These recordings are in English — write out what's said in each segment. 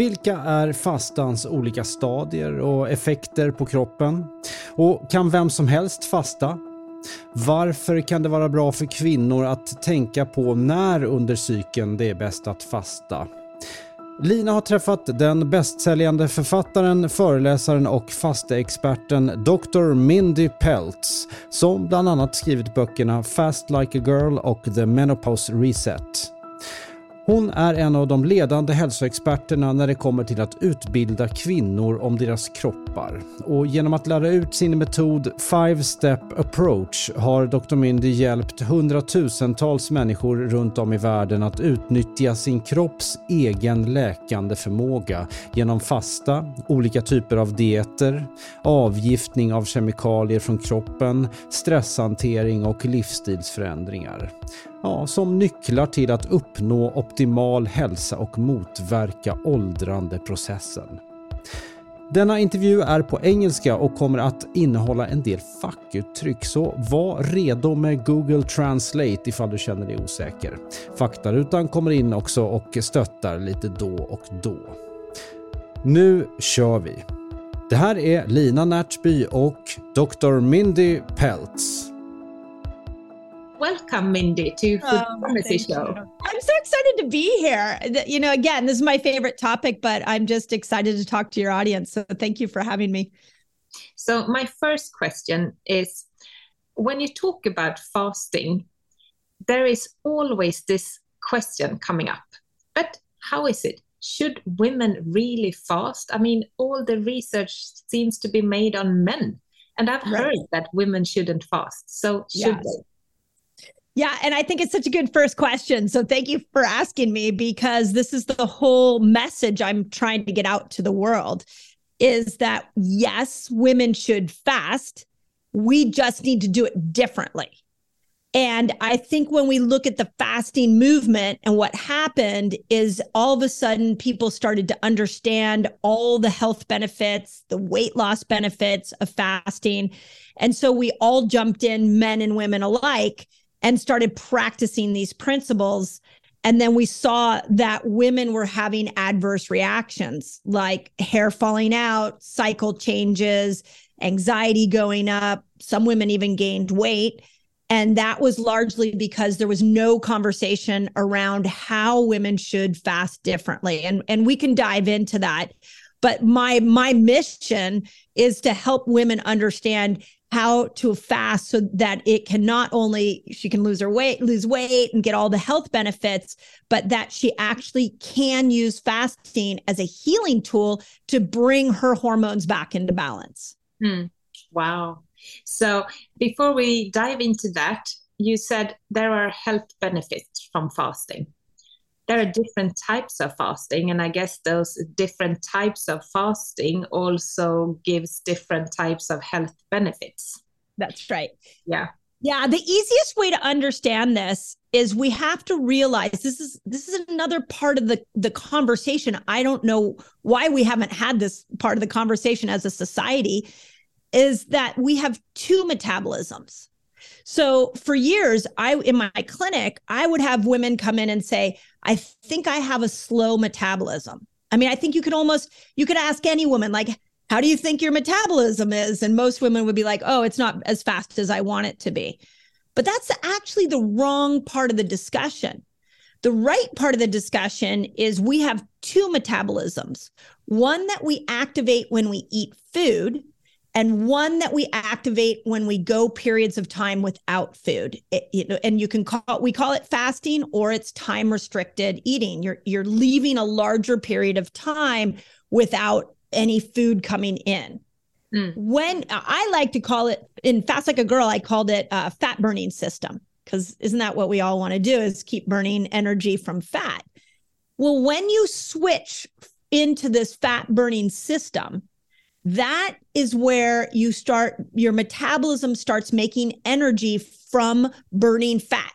Vilka är fastans olika stadier och effekter på kroppen? Och kan vem som helst fasta? Varför kan det vara bra för kvinnor att tänka på när under cykeln det är bäst att fasta? Lina har träffat den bästsäljande författaren, föreläsaren och fasteexperten Dr. Mindy Peltz som bland annat skrivit böckerna Fast Like a Girl och The Menopause Reset. Hon är en av de ledande hälsoexperterna när det kommer till att utbilda kvinnor om deras kroppar. Och genom att lära ut sin metod Five Step Approach har Dr. Mindy hjälpt hundratusentals människor runt om i världen att utnyttja sin kropps egen läkande förmåga genom fasta, olika typer av dieter, avgiftning av kemikalier från kroppen, stresshantering och livsstilsförändringar ja, som nycklar till att uppnå optimal hälsa och motverka åldrandeprocessen. Denna intervju är på engelska och kommer att innehålla en del fackuttryck så var redo med Google Translate ifall du känner dig osäker. Faktarutan kommer in också och stöttar lite då och då. Nu kör vi! Det här är Lina Närtby och Dr. Mindy Peltz. Welcome, Mindy, to oh, Food oh, Pharmacy Show. You. I'm so excited to be here. You know, again, this is my favorite topic, but I'm just excited to talk to your audience. So thank you for having me. So, my first question is when you talk about fasting, there is always this question coming up. But how is it? Should women really fast? I mean, all the research seems to be made on men. And I've right. heard that women shouldn't fast. So, should yes. they? Yeah, and I think it's such a good first question. So thank you for asking me because this is the whole message I'm trying to get out to the world is that yes, women should fast. We just need to do it differently. And I think when we look at the fasting movement and what happened is all of a sudden people started to understand all the health benefits, the weight loss benefits of fasting. And so we all jumped in, men and women alike, and started practicing these principles. And then we saw that women were having adverse reactions like hair falling out, cycle changes, anxiety going up. Some women even gained weight. And that was largely because there was no conversation around how women should fast differently. And, and we can dive into that. But my my mission is to help women understand how to fast so that it can not only she can lose her weight lose weight and get all the health benefits but that she actually can use fasting as a healing tool to bring her hormones back into balance. Hmm. wow. So before we dive into that you said there are health benefits from fasting there are different types of fasting and i guess those different types of fasting also gives different types of health benefits. That's right. Yeah. Yeah the easiest way to understand this is we have to realize this is this is another part of the the conversation. I don't know why we haven't had this part of the conversation as a society is that we have two metabolisms so for years, I in my clinic, I would have women come in and say, I think I have a slow metabolism. I mean, I think you could almost you could ask any woman, like, how do you think your metabolism is? And most women would be like, oh, it's not as fast as I want it to be. But that's actually the wrong part of the discussion. The right part of the discussion is we have two metabolisms one that we activate when we eat food, and one that we activate when we go periods of time without food it, you know, and you can call we call it fasting or it's time restricted eating you're you're leaving a larger period of time without any food coming in Mm. When I like to call it in Fast Like a Girl, I called it a fat burning system because isn't that what we all want to do is keep burning energy from fat? Well, when you switch into this fat burning system, that is where you start your metabolism starts making energy from burning fat.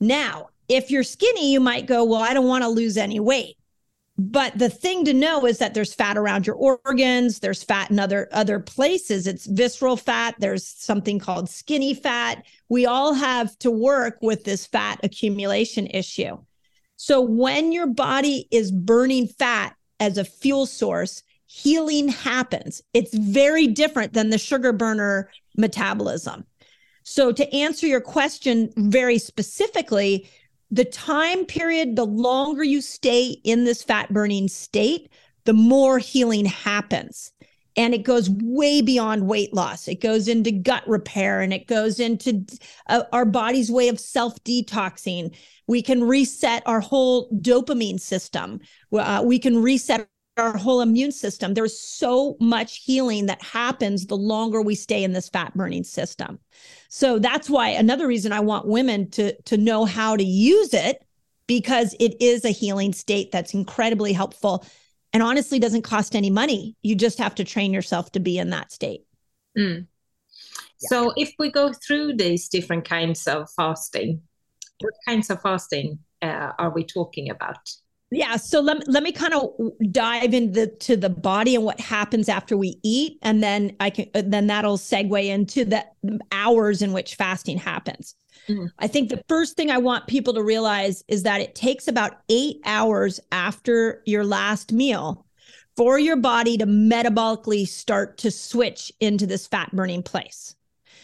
Now, if you're skinny, you might go, Well, I don't want to lose any weight. But the thing to know is that there's fat around your organs, there's fat in other other places. It's visceral fat, there's something called skinny fat. We all have to work with this fat accumulation issue. So when your body is burning fat as a fuel source, healing happens. It's very different than the sugar burner metabolism. So, to answer your question very specifically, the time period, the longer you stay in this fat burning state, the more healing happens. And it goes way beyond weight loss. It goes into gut repair and it goes into uh, our body's way of self detoxing. We can reset our whole dopamine system. Uh, we can reset our whole immune system. There's so much healing that happens the longer we stay in this fat burning system. So that's why another reason I want women to to know how to use it because it is a healing state that's incredibly helpful and honestly doesn't cost any money. You just have to train yourself to be in that state. Mm. Yeah. So if we go through these different kinds of fasting, what kinds of fasting uh, are we talking about? Yeah, so let, let me kind of dive into to the body and what happens after we eat and then I can uh, then that'll segue into the hours in which fasting happens. Mm-hmm. I think the first thing I want people to realize is that it takes about 8 hours after your last meal for your body to metabolically start to switch into this fat burning place.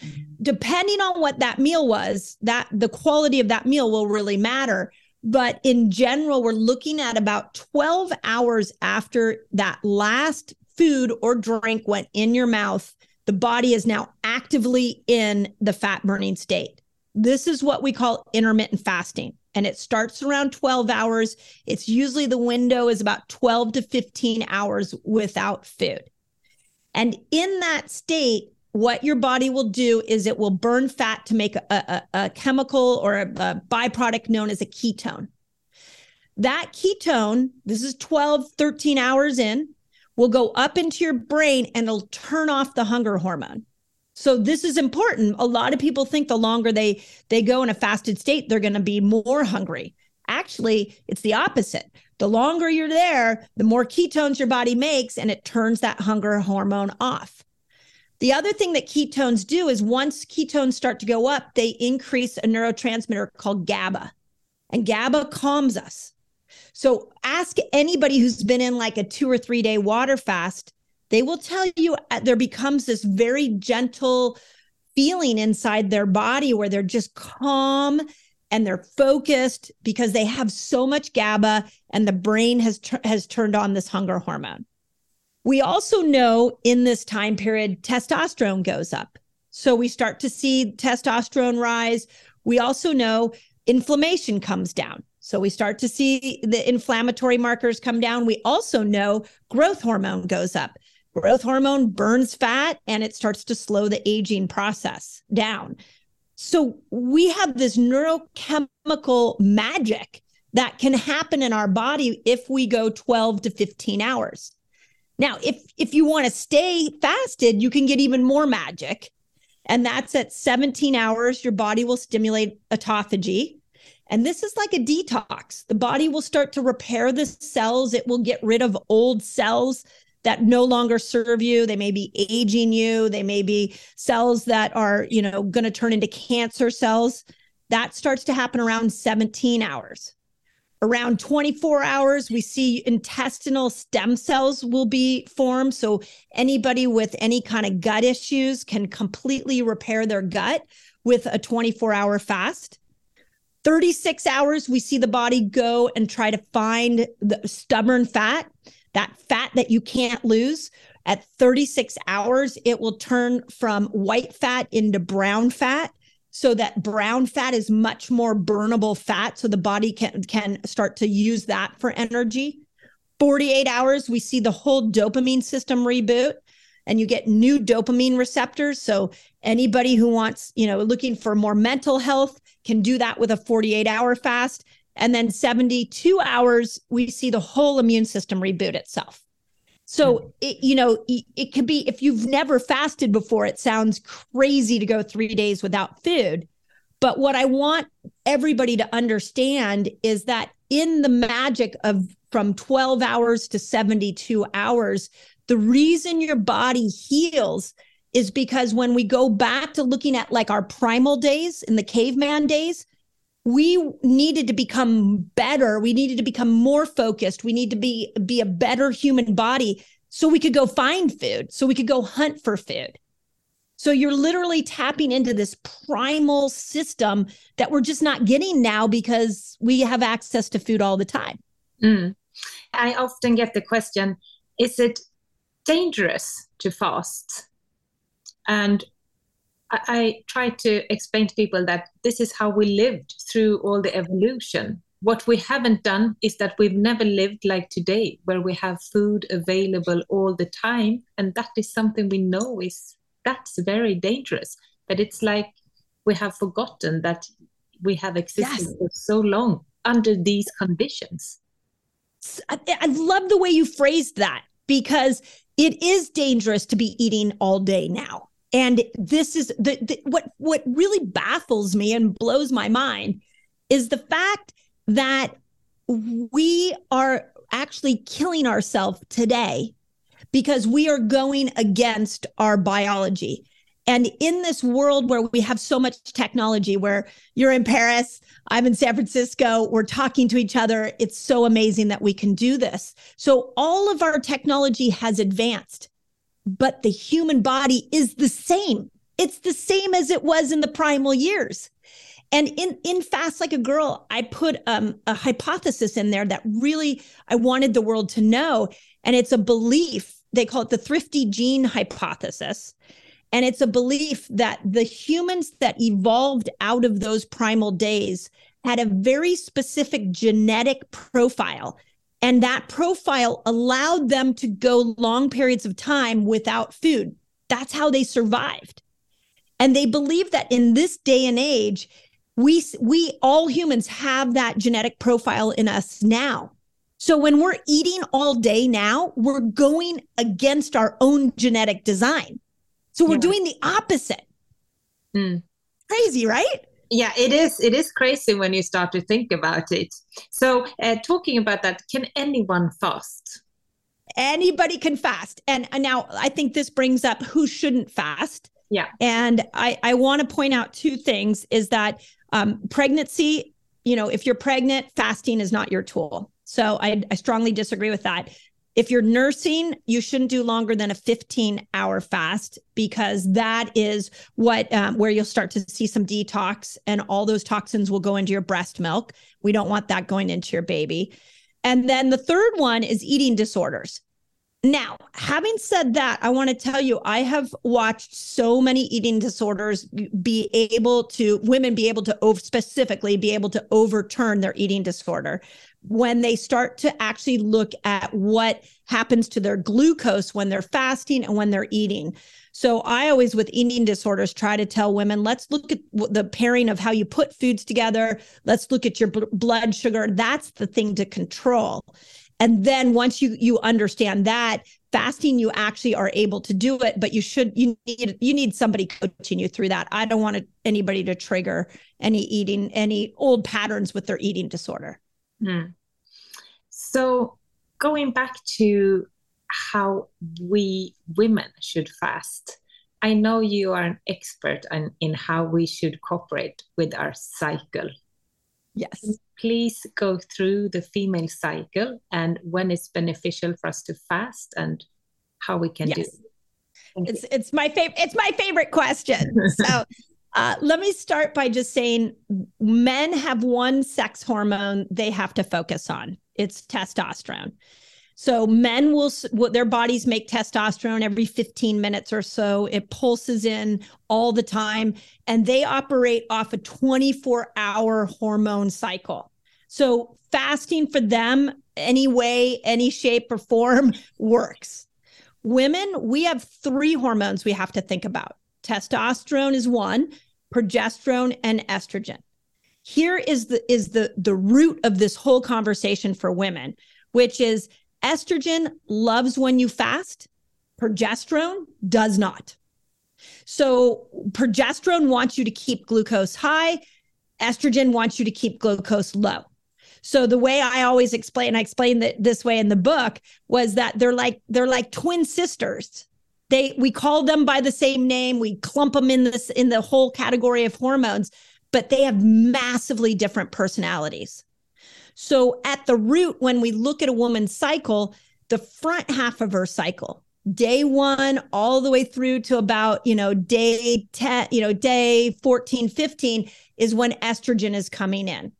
Mm-hmm. Depending on what that meal was, that the quality of that meal will really matter but in general, we're looking at about 12 hours after that last food or drink went in your mouth. The body is now actively in the fat burning state. This is what we call intermittent fasting. And it starts around 12 hours. It's usually the window is about 12 to 15 hours without food. And in that state, what your body will do is it will burn fat to make a, a, a chemical or a, a byproduct known as a ketone. That ketone, this is 12, 13 hours in, will go up into your brain and it'll turn off the hunger hormone. So this is important. A lot of people think the longer they they go in a fasted state, they're going to be more hungry. Actually, it's the opposite. The longer you're there, the more ketones your body makes and it turns that hunger hormone off. The other thing that ketones do is once ketones start to go up, they increase a neurotransmitter called GABA. And GABA calms us. So ask anybody who's been in like a two or three day water fast, they will tell you uh, there becomes this very gentle feeling inside their body where they're just calm and they're focused because they have so much GABA and the brain has has turned on this hunger hormone. We also know in this time period, testosterone goes up. So we start to see testosterone rise. We also know inflammation comes down. So we start to see the inflammatory markers come down. We also know growth hormone goes up. Growth hormone burns fat and it starts to slow the aging process down. So we have this neurochemical magic that can happen in our body if we go 12 to 15 hours. Now, if if you want to stay fasted, you can get even more magic. And that's at 17 hours, your body will stimulate autophagy. And this is like a detox. The body will start to repair the cells. It will get rid of old cells that no longer serve you. They may be aging you. They may be cells that are, you know, going to turn into cancer cells. That starts to happen around 17 hours. Around 24 hours, we see intestinal stem cells will be formed. So, anybody with any kind of gut issues can completely repair their gut with a 24 hour fast. 36 hours, we see the body go and try to find the stubborn fat, that fat that you can't lose. At 36 hours, it will turn from white fat into brown fat so that brown fat is much more burnable fat so the body can can start to use that for energy 48 hours we see the whole dopamine system reboot and you get new dopamine receptors. So anybody who wants, you know, looking for more mental health can do that with a 48 hour fast. And then 72 hours, we see the whole immune system reboot itself. So, hmm. it, you know, it, it could be if you've never fasted before, it sounds crazy to go three days without food. But what I want everybody to understand is that in the magic of from 12 hours to 72 hours, the reason your body heals is because when we go back to looking at like our primal days in the caveman days, we needed to become better. We needed to become more focused. We need to be be a better human body so we could go find food, so we could go hunt for food. So you're literally tapping into this primal system that we're just not getting now because we have access to food all the time. Mm. I often get the question is it dangerous to fast? And I, I try to explain to people that this is how we lived through all the evolution. What we haven't done is that we've never lived like today, where we have food available all the time. And that is something we know is that's very dangerous. But it's like we have forgotten that we have existed yes. for so long under these conditions. I, I love the way you phrased that because it is dangerous to be eating all day now. And this is the, the what what really baffles me and blows my mind is the fact that we are actually killing ourselves today because we are going against our biology. And in this world where we have so much technology, where you're in Paris, I'm in San Francisco, we're talking to each other, it's so amazing that we can do this. So, all of our technology has advanced, but the human body is the same. It's the same as it was in the primal years. And in in Fast Like a Girl, I put um, a hypothesis in there that really I wanted the world to know, and it's a belief they call it the thrifty gene hypothesis. And it's a belief that the humans that evolved out of those primal days had a very specific genetic profile. And that profile allowed them to go long periods of time without food. That's how they survived. And they believe that in this day and age, we, we all humans have that genetic profile in us now. So when we're eating all day now, we're going against our own genetic design. So we're yeah. doing the opposite. Mm. Crazy, right? Yeah, it is. It is crazy when you start to think about it. So, uh, talking about that, can anyone fast? Anybody can fast. And now I think this brings up who shouldn't fast. Yeah. And I, I want to point out two things is that um, pregnancy, you know, if you're pregnant, fasting is not your tool. So I, I strongly disagree with that. If you're nursing, you shouldn't do longer than a 15 hour fast because that is what um, where you'll start to see some detox and all those toxins will go into your breast milk. We don't want that going into your baby. And then the third one is eating disorders. Now, having said that, I want to tell you, I have watched so many eating disorders be able to, women be able to, specifically be able to overturn their eating disorder when they start to actually look at what happens to their glucose when they're fasting and when they're eating. So I always, with eating disorders, try to tell women, let's look at the pairing of how you put foods together. Let's look at your blood sugar. That's the thing to control. And then once you you understand that, fasting you actually are able to do it, but you should you need you need somebody coaching you through that. I don't want anybody to trigger any eating any old patterns with their eating disorder. Hmm. So, going back to how we women should fast, I know you are an expert in, in how we should cooperate with our cycle. Yes. Please go through the female cycle and when it's beneficial for us to fast and how we can yes. do it. it's it's my favorite it's my favorite question. So uh, let me start by just saying men have one sex hormone they have to focus on. It's testosterone. So men will their bodies make testosterone every 15 minutes or so. It pulses in all the time and they operate off a 24-hour hormone cycle. So fasting for them any way, any shape or form works women, we have three hormones we have to think about. Testosterone is one, progesterone and estrogen. Here is the is the the root of this whole conversation for women, which is estrogen loves when you fast, progesterone does not. So progesterone wants you to keep glucose high, estrogen wants you to keep glucose low. So the way I always explain, I explain that this way in the book was that they're like they're like twin sisters. They we call them by the same name, we clump them in this in the whole category of hormones, but they have massively different personalities. So at the root, when we look at a woman's cycle, the front half of her cycle, day one all the way through to about you know day 10 you know day 14 15 is when estrogen is coming in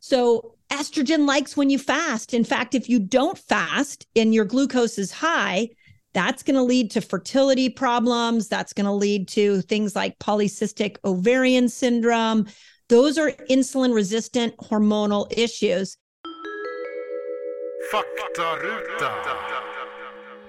so estrogen likes when you fast. In fact, if you don't fast and your glucose is high, that's going to lead to fertility problems. That's going to lead to things like polycystic ovarian syndrome. Those are insulin resistant hormonal issues.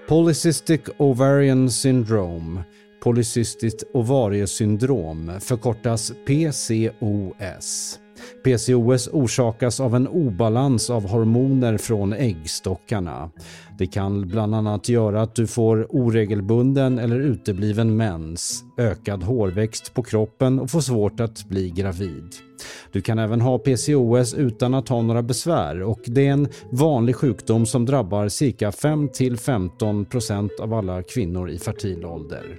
Polycystic ovarian syndrome, polycystiskt ovariesyndrom, förkortas PCOS. PCOS orsakas av en obalans av hormoner från äggstockarna. Det kan bland annat göra att du får oregelbunden eller utebliven mens, ökad hårväxt på kroppen och får svårt att bli gravid. Du kan även ha PCOS utan att ha några besvär och det är en vanlig sjukdom som drabbar cirka 5-15% av alla kvinnor i fertil ålder.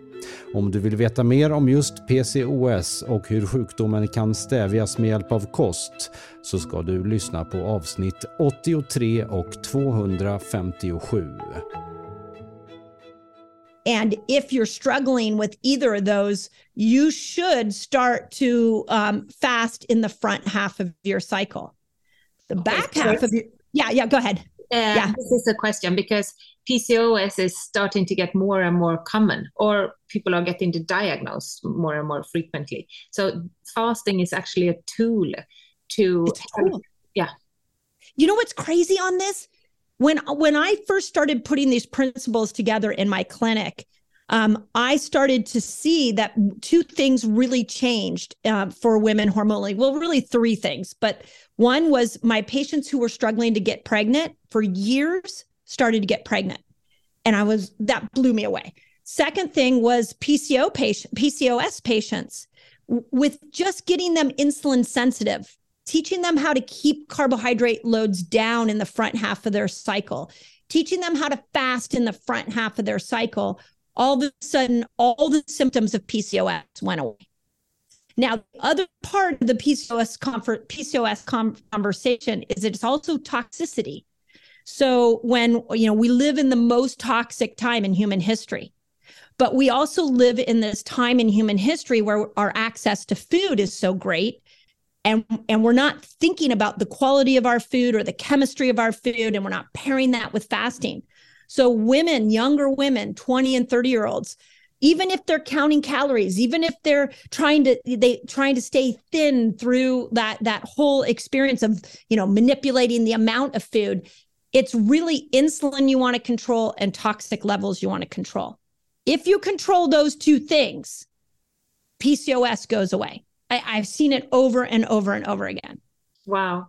Om du vill veta mer om just PCOS och hur sjukdomen kan stävjas med hjälp av kost så ska du lyssna på avsnitt 83 och 257. And if you're struggling with either of those, you should start to um, fast in the front half of your cycle. The back okay, half of your, yeah, yeah, go ahead. Uh, yeah. This is a question because PCOS is starting to get more and more common, or people are getting to diagnose more and more frequently. So fasting is actually a tool to help. Yeah. You know what's crazy on this? When when I first started putting these principles together in my clinic, um, I started to see that two things really changed uh, for women hormonally. Well, really three things, but one was my patients who were struggling to get pregnant for years started to get pregnant. And I was, that blew me away. Second thing was PCO patient, PCOS patients with just getting them insulin sensitive, teaching them how to keep carbohydrate loads down in the front half of their cycle, teaching them how to fast in the front half of their cycle. All of a sudden, all the symptoms of PCOS went away. Now, the other part of the PCOS, PCOS conversation is that it's also toxicity. So when you know we live in the most toxic time in human history, but we also live in this time in human history where our access to food is so great and and we're not thinking about the quality of our food or the chemistry of our food and we're not pairing that with fasting. So women, younger women, 20 and 30 year olds, even if they're counting calories even if they're trying to they trying to stay thin through that that whole experience of you know manipulating the amount of food it's really insulin you want to control and toxic levels you want to control. If you control those two things, PCOS goes away. I, have seen it over and over and over again. Wow.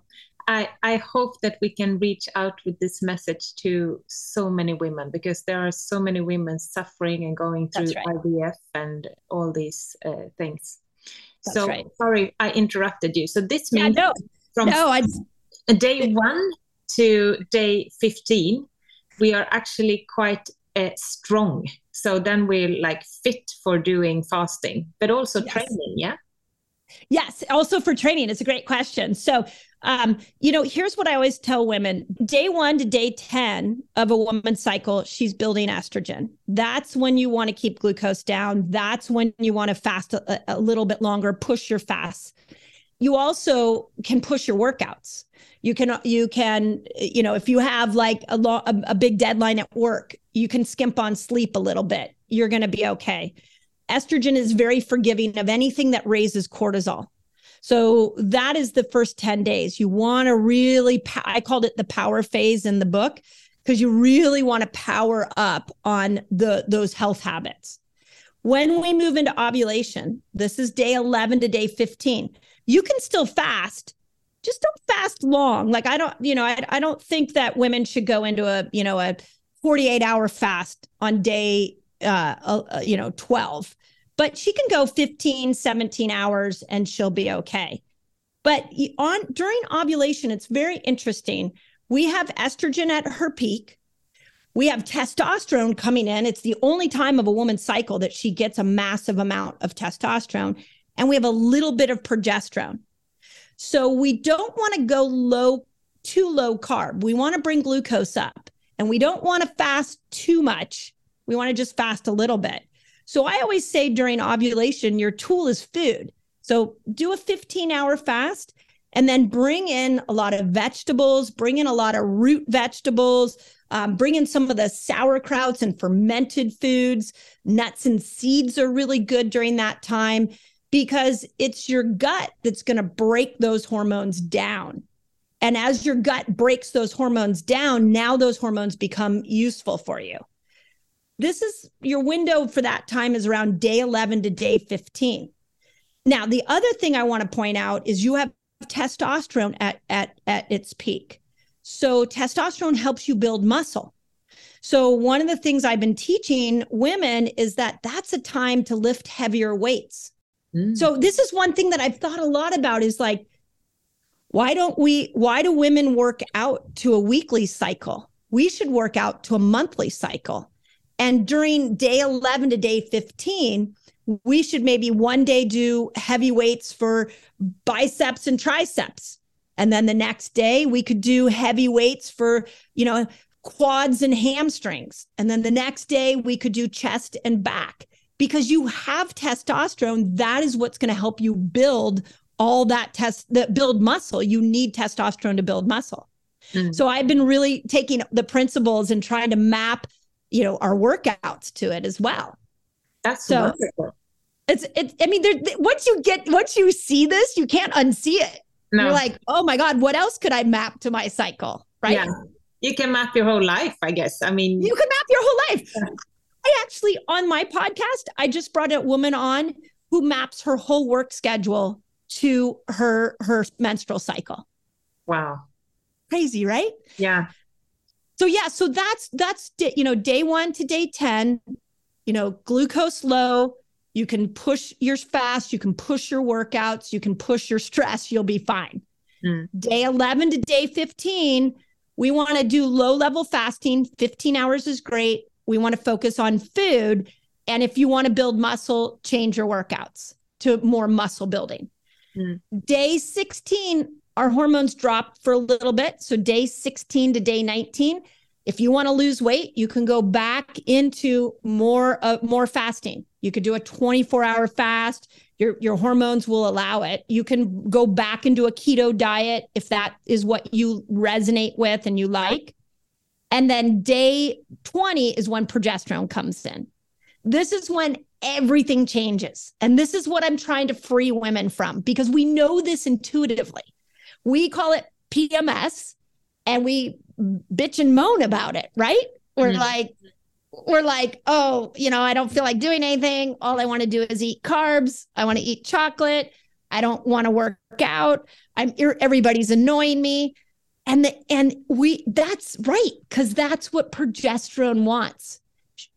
I, I hope that we can reach out with this message to so many women because there are so many women suffering and going through right. IVF and all these uh, things. That's so right. sorry I interrupted you. So this means yeah, no, from no, I, day one to day 15, we are actually quite uh, strong. So then we're like fit for doing fasting, but also yes. training. Yeah. Yes, also for training. It's a great question. So, um, you know, here's what I always tell women day one to day 10 of a woman's cycle, she's building estrogen. That's when you want to keep glucose down. That's when you want to fast a, a little bit longer, push your fasts. You also can push your workouts you can you can you know if you have like a, lo- a, a big deadline at work you can skimp on sleep a little bit you're going to be okay estrogen is very forgiving of anything that raises cortisol so that is the first 10 days you want to really i called it the power phase in the book because you really want to power up on the those health habits. When we move into ovulation, this is day 11 to day 15. You can still fast, just don't fast long. Like I don't, you know, I, I don't think that women should go into a, you know, a 48 hour fast on day, uh, uh, you know, 12, but she can go 15, 17 hours and she'll be okay. But on during ovulation, it's very interesting. We have estrogen at her peak. We have testosterone coming in. It's the only time of a woman's cycle that she gets a massive amount of testosterone. And we have a little bit of progesterone. So we don't want to go low, too low carb. We want to bring glucose up and we don't want to fast too much. We want to just fast a little bit. So I always say during ovulation, your tool is food. So do a 15 hour fast and then bring in a lot of vegetables, bring in a lot of root vegetables, um, bring in some of the sauerkrauts and fermented foods. Nuts and seeds are really good during that time because it's your gut that's going to break those hormones down. And as your gut breaks those hormones down, now those hormones become useful for you. This is your window for that time is around day 11 to day 15. Now, the other thing I want to point out is you have testosterone at, at, at its peak. So, testosterone helps you build muscle. So, one of the things I've been teaching women is that that's a time to lift heavier weights. Mm. So, this is one thing that I've thought a lot about is like, why don't we, why do women work out to a weekly cycle? We should work out to a monthly cycle. And during day 11 to day 15, we should maybe one day do heavy weights for biceps and triceps. And then the next day we could do heavy weights for, you know, quads and hamstrings. And then the next day we could do chest and back because you have testosterone. That is what's going to help you build all that test that build muscle. You need testosterone to build muscle. Mm. So I've been really taking the principles and trying to map, you know, our workouts to it as well. That's so wonderful. It's it's I mean there once you get once you see this, you can't unsee it. No. You're like, oh my God, what else could I map to my cycle? Right. Yeah. You can map your whole life, I guess. I mean you can map your whole life. Yeah. I actually on my podcast, I just brought a woman on who maps her whole work schedule to her her menstrual cycle. Wow. Crazy, right? Yeah. So yeah, so that's that's you know day 1 to day 10 you know, glucose low. You can push your fast, you can push your workouts, you can push your stress, you'll be fine. Mm. Day 11 to day 15, we want to do low level fasting. 15 hours is great. We want to focus on food. And if you want to build muscle, change your workouts to more muscle building. Mm. Day 16, our hormones drop for a little bit. So day 16 to day 19, if you want to lose weight, you can go back into more uh, more fasting. You could do a 24 hour fast. Your your hormones will allow it. You can go back into a keto diet if that is what you resonate with and you like. And then day 20 is when progesterone comes in. This is when everything changes. And this is what I'm trying to free women from because we know this intuitively. We call it PMS and we bitch and moan about it, right? We're mm-hmm. like, we're like, oh, you know, I don't feel like doing anything. All I want to do is eat carbs. I want to eat chocolate. I don't want to work out. I'm everybody's annoying me. And the and we that's right cuz that's what progesterone wants.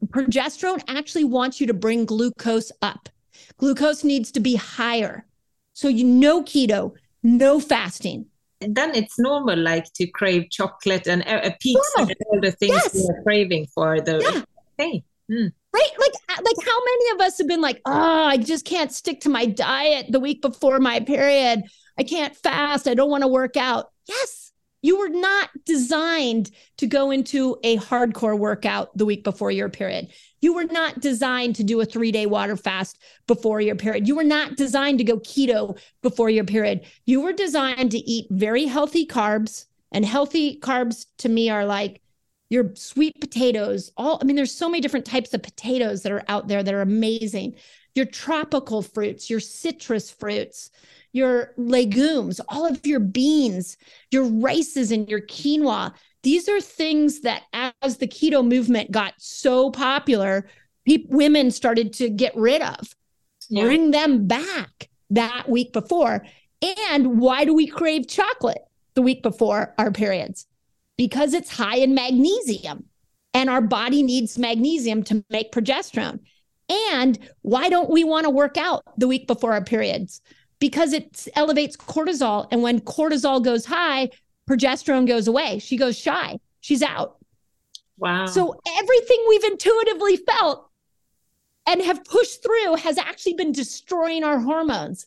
Progesterone actually wants you to bring glucose up. Glucose needs to be higher. So you know keto, no fasting, And then it's normal like to crave chocolate and a, a pizza normal. and all the things yes. we're craving for the yeah. hey mm. right like uh, like how many of us have been like oh i just can't stick to my diet the week before my period i can't fast i don't want to work out yes you were not designed to go into a hardcore workout the week before your period. You were not designed to do a three day water fast before your period. You were not designed to go keto before your period. You were designed to eat very healthy carbs. And healthy carbs to me are like your sweet potatoes. All, I mean, there's so many different types of potatoes that are out there that are amazing. Your tropical fruits, your citrus fruits, your legumes, all of your beans, your rices and your quinoa, these are things that as the keto movement got so popular, pe- women started to get rid of, yeah. bring them back that week before. And why do we crave chocolate the week before our periods? Because it's high in magnesium and our body needs magnesium to make progesterone. And why don't we want to work out the week before our periods? Because it elevates cortisol. And when cortisol goes high, progesterone goes away. She goes shy. She's out. Wow. So everything we've intuitively felt and have pushed through has actually been destroying our hormones.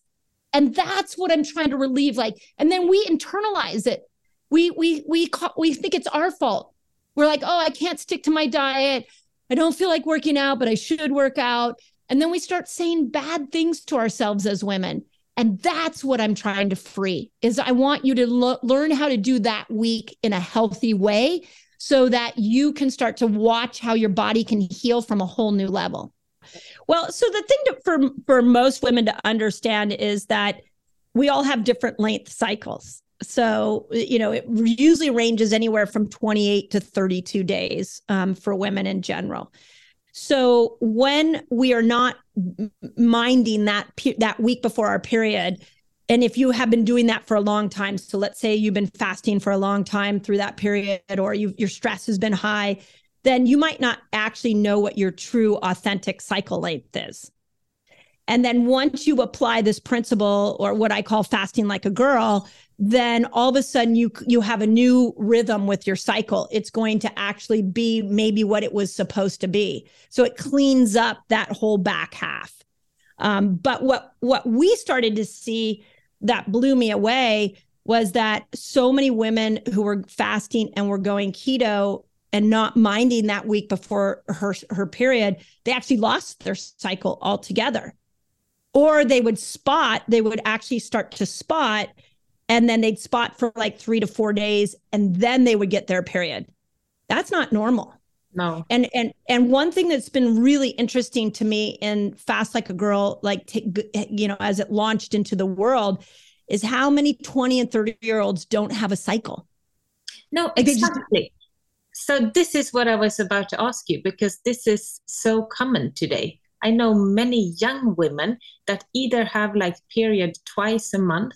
And that's what I'm trying to relieve like and then we internalize it. We we we call, we think it's our fault. We're like, "Oh, I can't stick to my diet. I don't feel like working out, but I should work out." And then we start saying bad things to ourselves as women. And that's what I'm trying to free is I want you to lo- learn how to do that week in a healthy way so that you can start to watch how your body can heal from a whole new level. Well, so the thing to, for for most women to understand is that we all have different length cycles. So, you know, it usually ranges anywhere from 28 to 32 days um, for women in general. So when we are not minding that that week before our period, and if you have been doing that for a long time, so let's say you've been fasting for a long time through that period, or you, your stress has been high, then you might not actually know what your true authentic cycle length is. And then once you apply this principle, or what I call fasting like a girl, then all of a sudden you you have a new rhythm with your cycle. It's going to actually be maybe what it was supposed to be. So it cleans up that whole back half. Um, but what what we started to see that blew me away was that so many women who were fasting and were going keto and not minding that week before her her period they actually lost their cycle altogether or they would spot they would actually start to spot and then they'd spot for like three to four days and then they would get their period. That's not normal. No. And and and one thing that's been really interesting to me in fast like a girl like t- you know as it launched into the world is how many 20 and 30 year olds don't have a cycle. No exactly just... so this is what i was about to ask you because this is so common today i know many young women that either have like period twice a month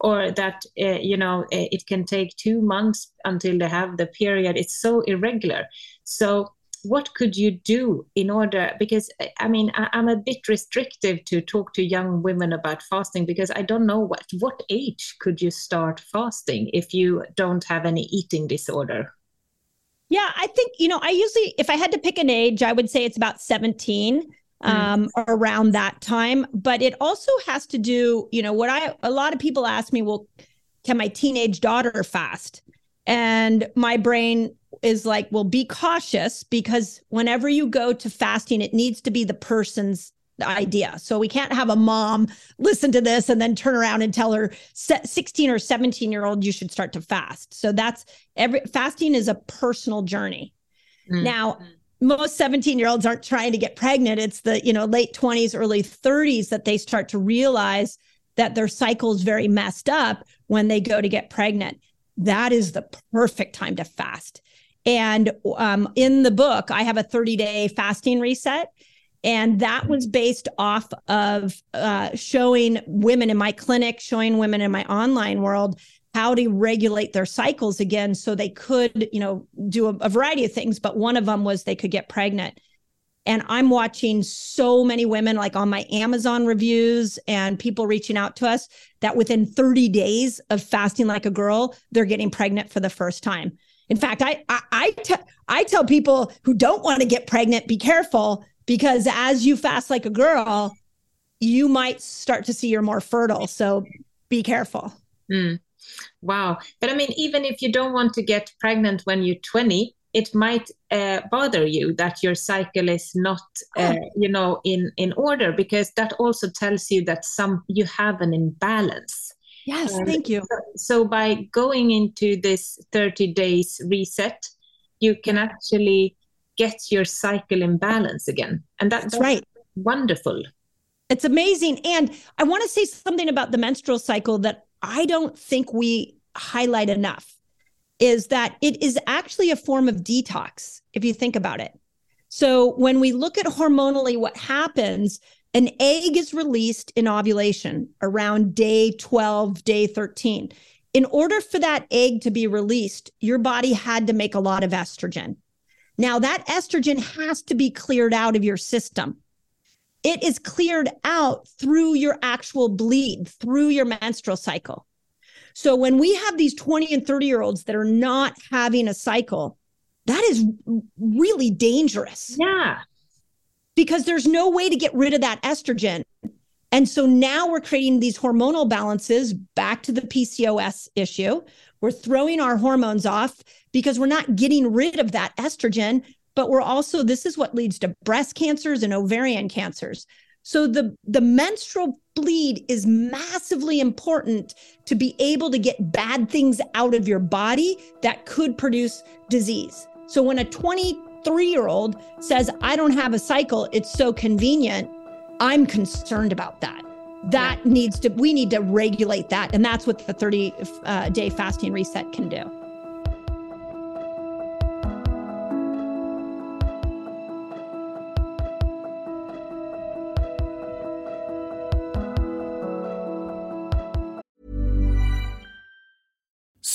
or that uh, you know uh, it can take two months until they have the period. It's so irregular. So what could you do in order because i mean I, am a bit restrictive to talk to young women about fasting because i don't know what what age could you start fasting if you don't have any eating disorder? Yeah i think you know i usually if i had to pick an age i would say it's about 17 Mm. Um, mm. around that time. But it also has to do, you know, what I, a lot of people ask me, well, can my teenage daughter fast? And my brain is like, well, be cautious because whenever you go to fasting, it needs to be the person's idea. So we can't have a mom listen to this and then turn around and tell her 16 or 17 year old you should start to fast. So that's every fasting is a personal journey. Mm. Now, mm most 17 year olds aren't trying to get pregnant. It's the you know late 20s early 30s that they start to realize that their cycle is very messed up when they go to get pregnant. That is the perfect time to fast. And um, in the book i have a 30 day fasting reset and that was based off of uh, showing women in my clinic showing women in my online world how to regulate their cycles again so they could you know do a, a, variety of things but one of them was they could get pregnant. And i'm watching so many women like on my amazon reviews and people reaching out to us that within 30 days of fasting like a girl they're getting pregnant for the first time. In fact i i, I, te- I tell people who don't want to get pregnant be careful because as you fast like a girl you might start to see you're more fertile. So be careful. Mm. Wow. But I mean, even if you don't want to get pregnant when you're 20, it might uh, bother you that your cycle is not, uh, oh. you know, in in order because that also tells you that some you have an imbalance. Yes, thank you. So, so, by going into this 30 days reset, you can actually get your cycle in balance again, and that's, that's right. Wonderful. It's amazing, and I want to say something about the menstrual cycle that I don't think we highlight enough. is that it is actually a form of detox, if you think about it. So when we look at hormonally what happens, an egg is released in ovulation around day 12, day 13. In order for that egg to be released, your body had to make a lot of estrogen. Now, that estrogen has to be cleared out of your system. It is cleared out through your actual bleed, through your menstrual cycle. So when we have these 20 and 30 year olds that are not having a cycle, that is really dangerous. Yeah. Because there's no way to get rid of that estrogen. And so now we're creating these hormonal balances back to the PCOS issue. We're throwing our hormones off because we're not getting rid of that estrogen, but we're also, this is what leads to breast cancers and ovarian cancers. So the, the menstrual bleed is massively important to be able to get bad things out of your body that could produce disease. So when a 23 year old says, I don't have a cycle, it's so convenient, I'm concerned about that. That yeah. needs to, we need to regulate that. And that's what the 30 uh, day fasting reset can do.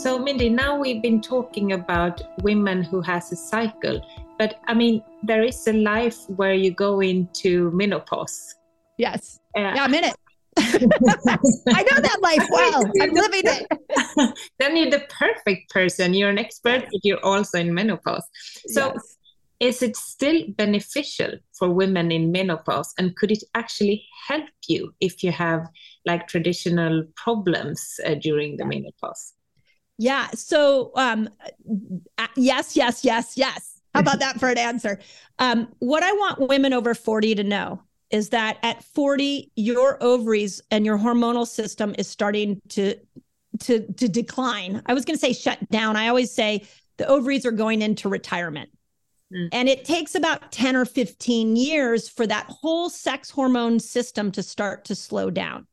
So, Mindy, now we've been talking about women who has a cycle, but I mean, there is a life where you go into menopause. Yes. Uh, yeah, I'm in it. I know that life well. I'm living it. then you're the perfect person. You're an expert, but you're also in menopause. So, yes. is it still beneficial for women in menopause? And could it actually help you if you have like traditional problems uh, during the menopause? Yeah. So, um, uh, yes, yes, yes, yes. How about that for an answer? Um, what I want women over 40 to know is that at 40, your ovaries and your hormonal system is starting to to to decline. I was going to say shut down. I always say the ovaries are going into retirement. Mm. And it takes about 10 or 15 years for that whole sex hormone system to start to slow down.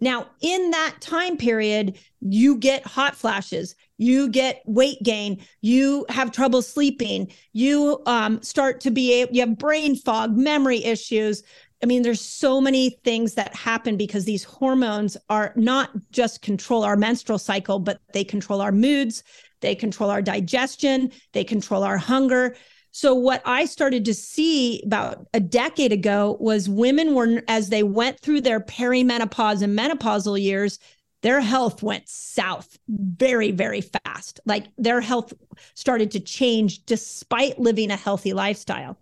Now, in that time period, you get hot flashes, you get weight gain, you have trouble sleeping, you um, start to be able, you have brain fog, memory issues. I mean, there's so many things that happen because these hormones are not just control our menstrual cycle, but they control our moods, they control our digestion, they control our hunger. So, what I started to see about a decade ago was women were, as they went through their perimenopause and menopausal years, their health went south very, very fast. Like their health started to change despite living a healthy lifestyle.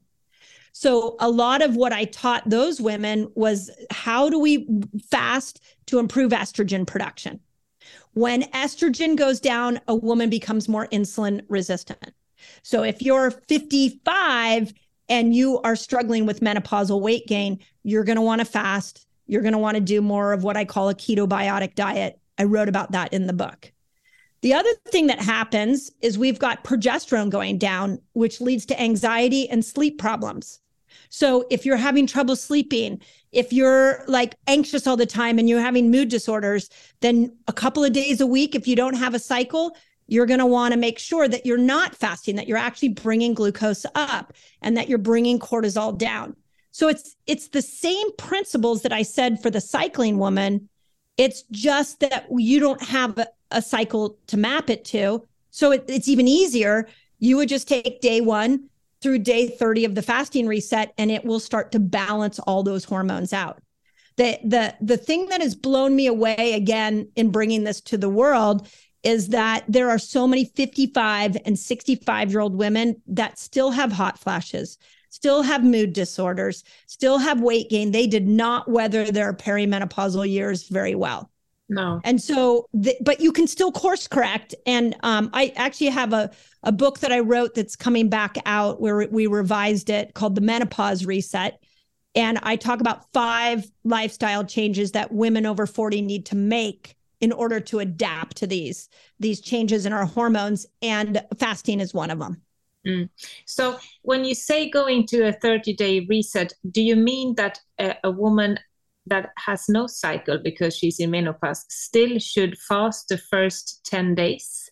So, a lot of what I taught those women was how do we fast to improve estrogen production? When estrogen goes down, a woman becomes more insulin resistant. So if you're 55 and you are struggling with menopausal weight gain, you're going to want to fast. You're going to want to do more of what I call a ketobiotic diet. I wrote about that in the book. The other thing that happens is we've got progesterone going down, which leads to anxiety and sleep problems. So if you're having trouble sleeping, if you're like anxious all the time and you're having mood disorders, then a couple of days a week, if you don't have a cycle, you're going to want to make sure that you're not fasting, that you're actually bringing glucose up and that you're bringing cortisol down. So it's it's the same principles that I said for the cycling woman. It's just that you don't have a, a cycle to map it to. So it, it's even easier. You would just take day one through day 30 of the fasting reset, and it will start to balance all those hormones out. The, the, the thing that has blown me away again in bringing this to the world is that there are so many 55 and 65 year old women that still have hot flashes, still have mood disorders, still have weight gain. They did not weather their perimenopausal years very well. No. And so, the, but you can still course correct. And um, I actually have a, a book that I wrote that's coming back out where we revised it called The Menopause Reset. And I talk about five lifestyle changes that women over 40 need to make in order to adapt to these these changes in our hormones and fasting is one of them. Mm. so when you say going to a 30 day reset do you mean that a, a, woman that has no cycle because she's in menopause still should fast the first 10 days?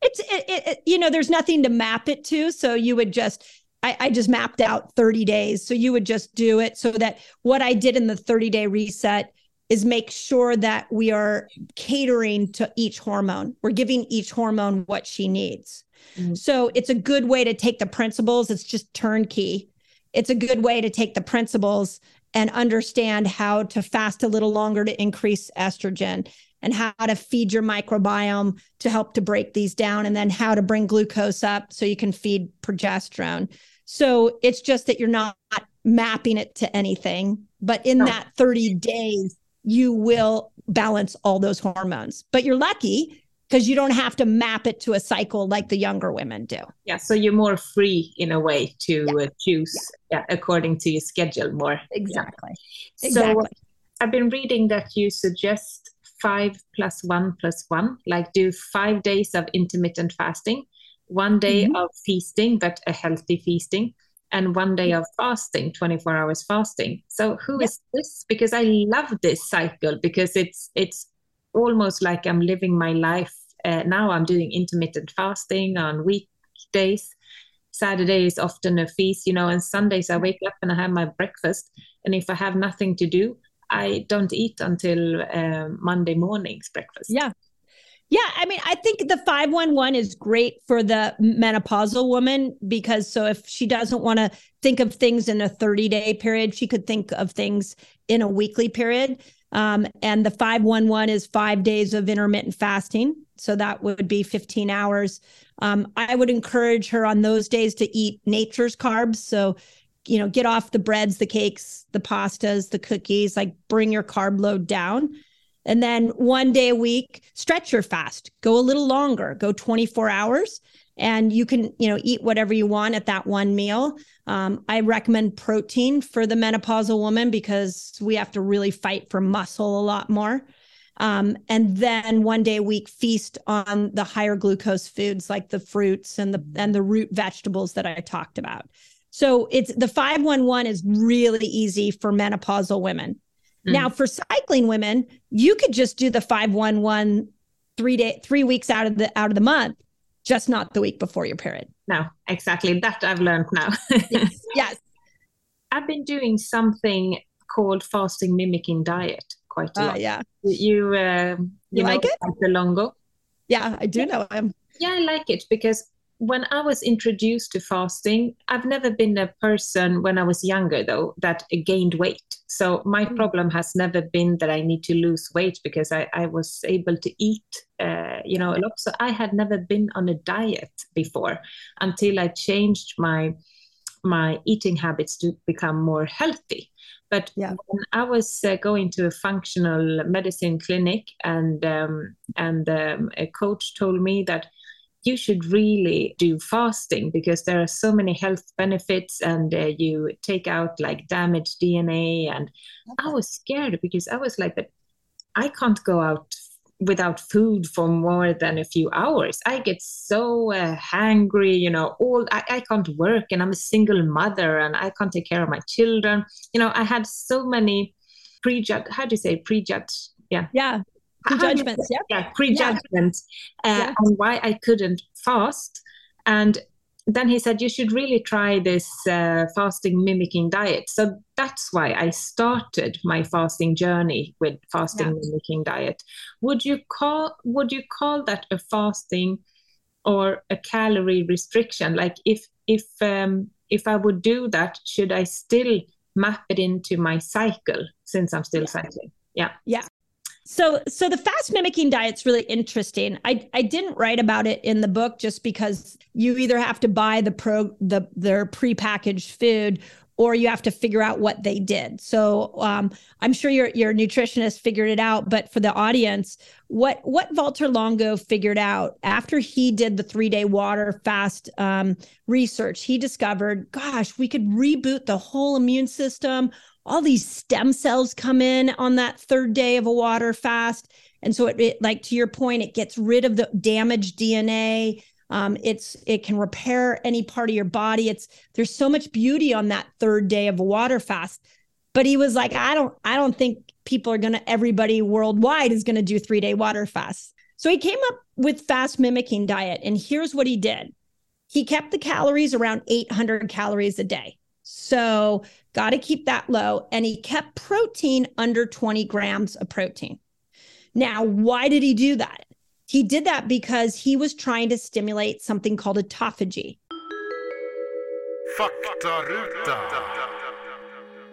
It's it, it, you know there's nothing to map it to. So you would just I, I just mapped out 30 days. So you would just do it so that what i did in the 30 day reset is make sure that we are catering to each hormone. We're giving each hormone what she needs. Mm-hmm. So it's a good way to take the principles. It's just turnkey. It's a good way to take the principles and understand how to fast a little longer to increase estrogen and how to feed your microbiome to help to break these down and then how to bring glucose up so you can feed progesterone. So it's just that you're not mapping it to anything, but in that 30 days you will balance all those hormones. But you're lucky because you don't have to map it to a cycle like the younger women do. Yeah, so you're more free in a way to yeah. uh, choose yeah. yeah. according to your schedule more. Exactly. Exactly. So I've been reading that you suggest five plus one plus one, like do five days of intermittent fasting, one day mm-hmm. of feasting, but a healthy feasting, and one day of fasting 24 hours fasting. So who is this? Because i love this cycle because it's it's almost like i'm living my life uh, now i'm doing intermittent fasting on weekdays. Saturday is often a feast you know and sundays i wake up and i have my breakfast. And if i have nothing to do i don't eat until uh, monday morning's breakfast. Yeah yeah, I mean, I think the 511 is great for the menopausal woman because so if she doesn't want to think of things in a 30 day period, she could think of things in a weekly period. Um, and the 511 is five days of intermittent fasting. So that would be 15 hours. Um, I would encourage her on those days to eat nature's carbs. So, you know, get off the breads, the cakes, the pastas, the cookies, like bring your carb load down. And then one day a week, stretch your fast, go a little longer, go 24 hours. And you can, you know, eat whatever you want at that one meal. Um, I recommend protein for the menopausal woman because we have to really fight for muscle a lot more. Um, and then one day a week feast on the higher glucose foods like the fruits and the and the root vegetables that I talked about. So it's the 511 is really easy for menopausal women. Mm. Now, for cycling women, you could just do the 511 three day, three weeks out of the out of the month, just not the week before your period. No, exactly. That I've learned now. yes. yes. I've been doing something called fasting mimicking diet quite a uh, lot. Yeah. You uh, you, you know, like it? The Longo. Yeah, I do know him. Yeah, I like it because when I was introduced to fasting, I've never been a person when I was younger, though, that gained weight. So my mm. problem has never been that I need to lose weight because I, I was able to eat, uh, you know, a lot. So I had never been on a diet before until I changed my my eating habits to become more healthy. But yeah. when I was uh, going to a functional medicine clinic, and um, and um, a coach told me that you should really do fasting because there are so many health benefits and uh, you take out like damaged dna and i was scared because i was like but i can't go out without food for more than a few hours. I get so uh, hungry you know all I, I can't work and i'm a single mother and i can't take care of my children. You know i had so many prejudged how do you say prejudged? Yeah. Yeah prejudgments. Yeah, yeah, prejudgments, yeah. Uh, yeah. and why I couldn't fast. And then he said you should really try this uh, fasting mimicking diet so that's why i started my fasting journey with fasting yeah. mimicking diet would you call would you call that a fasting or a calorie restriction like if if um, if i would do that should i still map it into my cycle since i'm still cycling yeah yeah so so the fast mimicking diet's really interesting. I I didn't write about it in the book just because you either have to buy the pro the their prepackaged food or you have to figure out what they did. So um, I'm sure your your nutritionist figured it out, but for the audience, what what Valter Longo figured out after he did the three day water fast um, research, he discovered, gosh, we could reboot the whole immune system all these stem cells come in on that third day of a water fast. And so it, it like to your point, it gets rid of the damaged DNA. Um, it's it can repair any part of your body. It's there's so much beauty on that third day of a water fast. But he was like, I don't, I don't think people are gonna, everybody worldwide is gonna do three day water fasts. So he came up with fast mimicking diet. And here's what he did. He kept the calories around 800 calories a day. So got to keep that low. And he kept protein under 20 grams of protein. Now, why did he do that? He did that because he was trying to stimulate something called autophagy.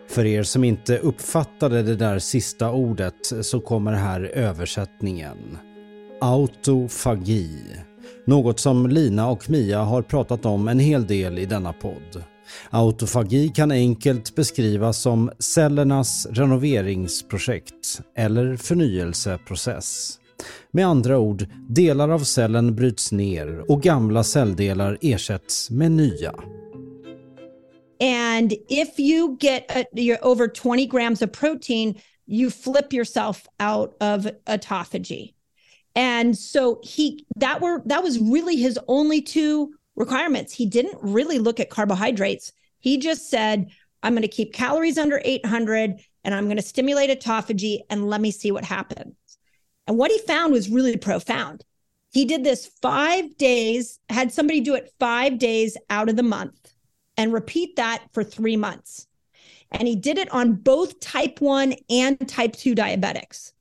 För er som inte uppfattade det där sista ordet så kommer här översättningen. Autofagi. Något som Lina och Mia har pratat om en hel del i denna podd. Autofagi kan enkelt beskrivas som cellernas renoveringsprojekt eller förnyelseprocess. Med andra ord, delar av cellen bryts ner och gamla celldelar ersätts med nya. And if you get uh, a, you're over 20 grams of protein, you flip yourself out of autophagy. And so he that were that was really his only two requirements. He didn't really look at carbohydrates. He just said, I'm going to keep calories under 800 and I'm going to stimulate autophagy and let me see what happens. And what he found was really profound. He did this five days, had somebody do it five days out of the month and repeat that for three months. And he did it on both type 1 and type 2 diabetics.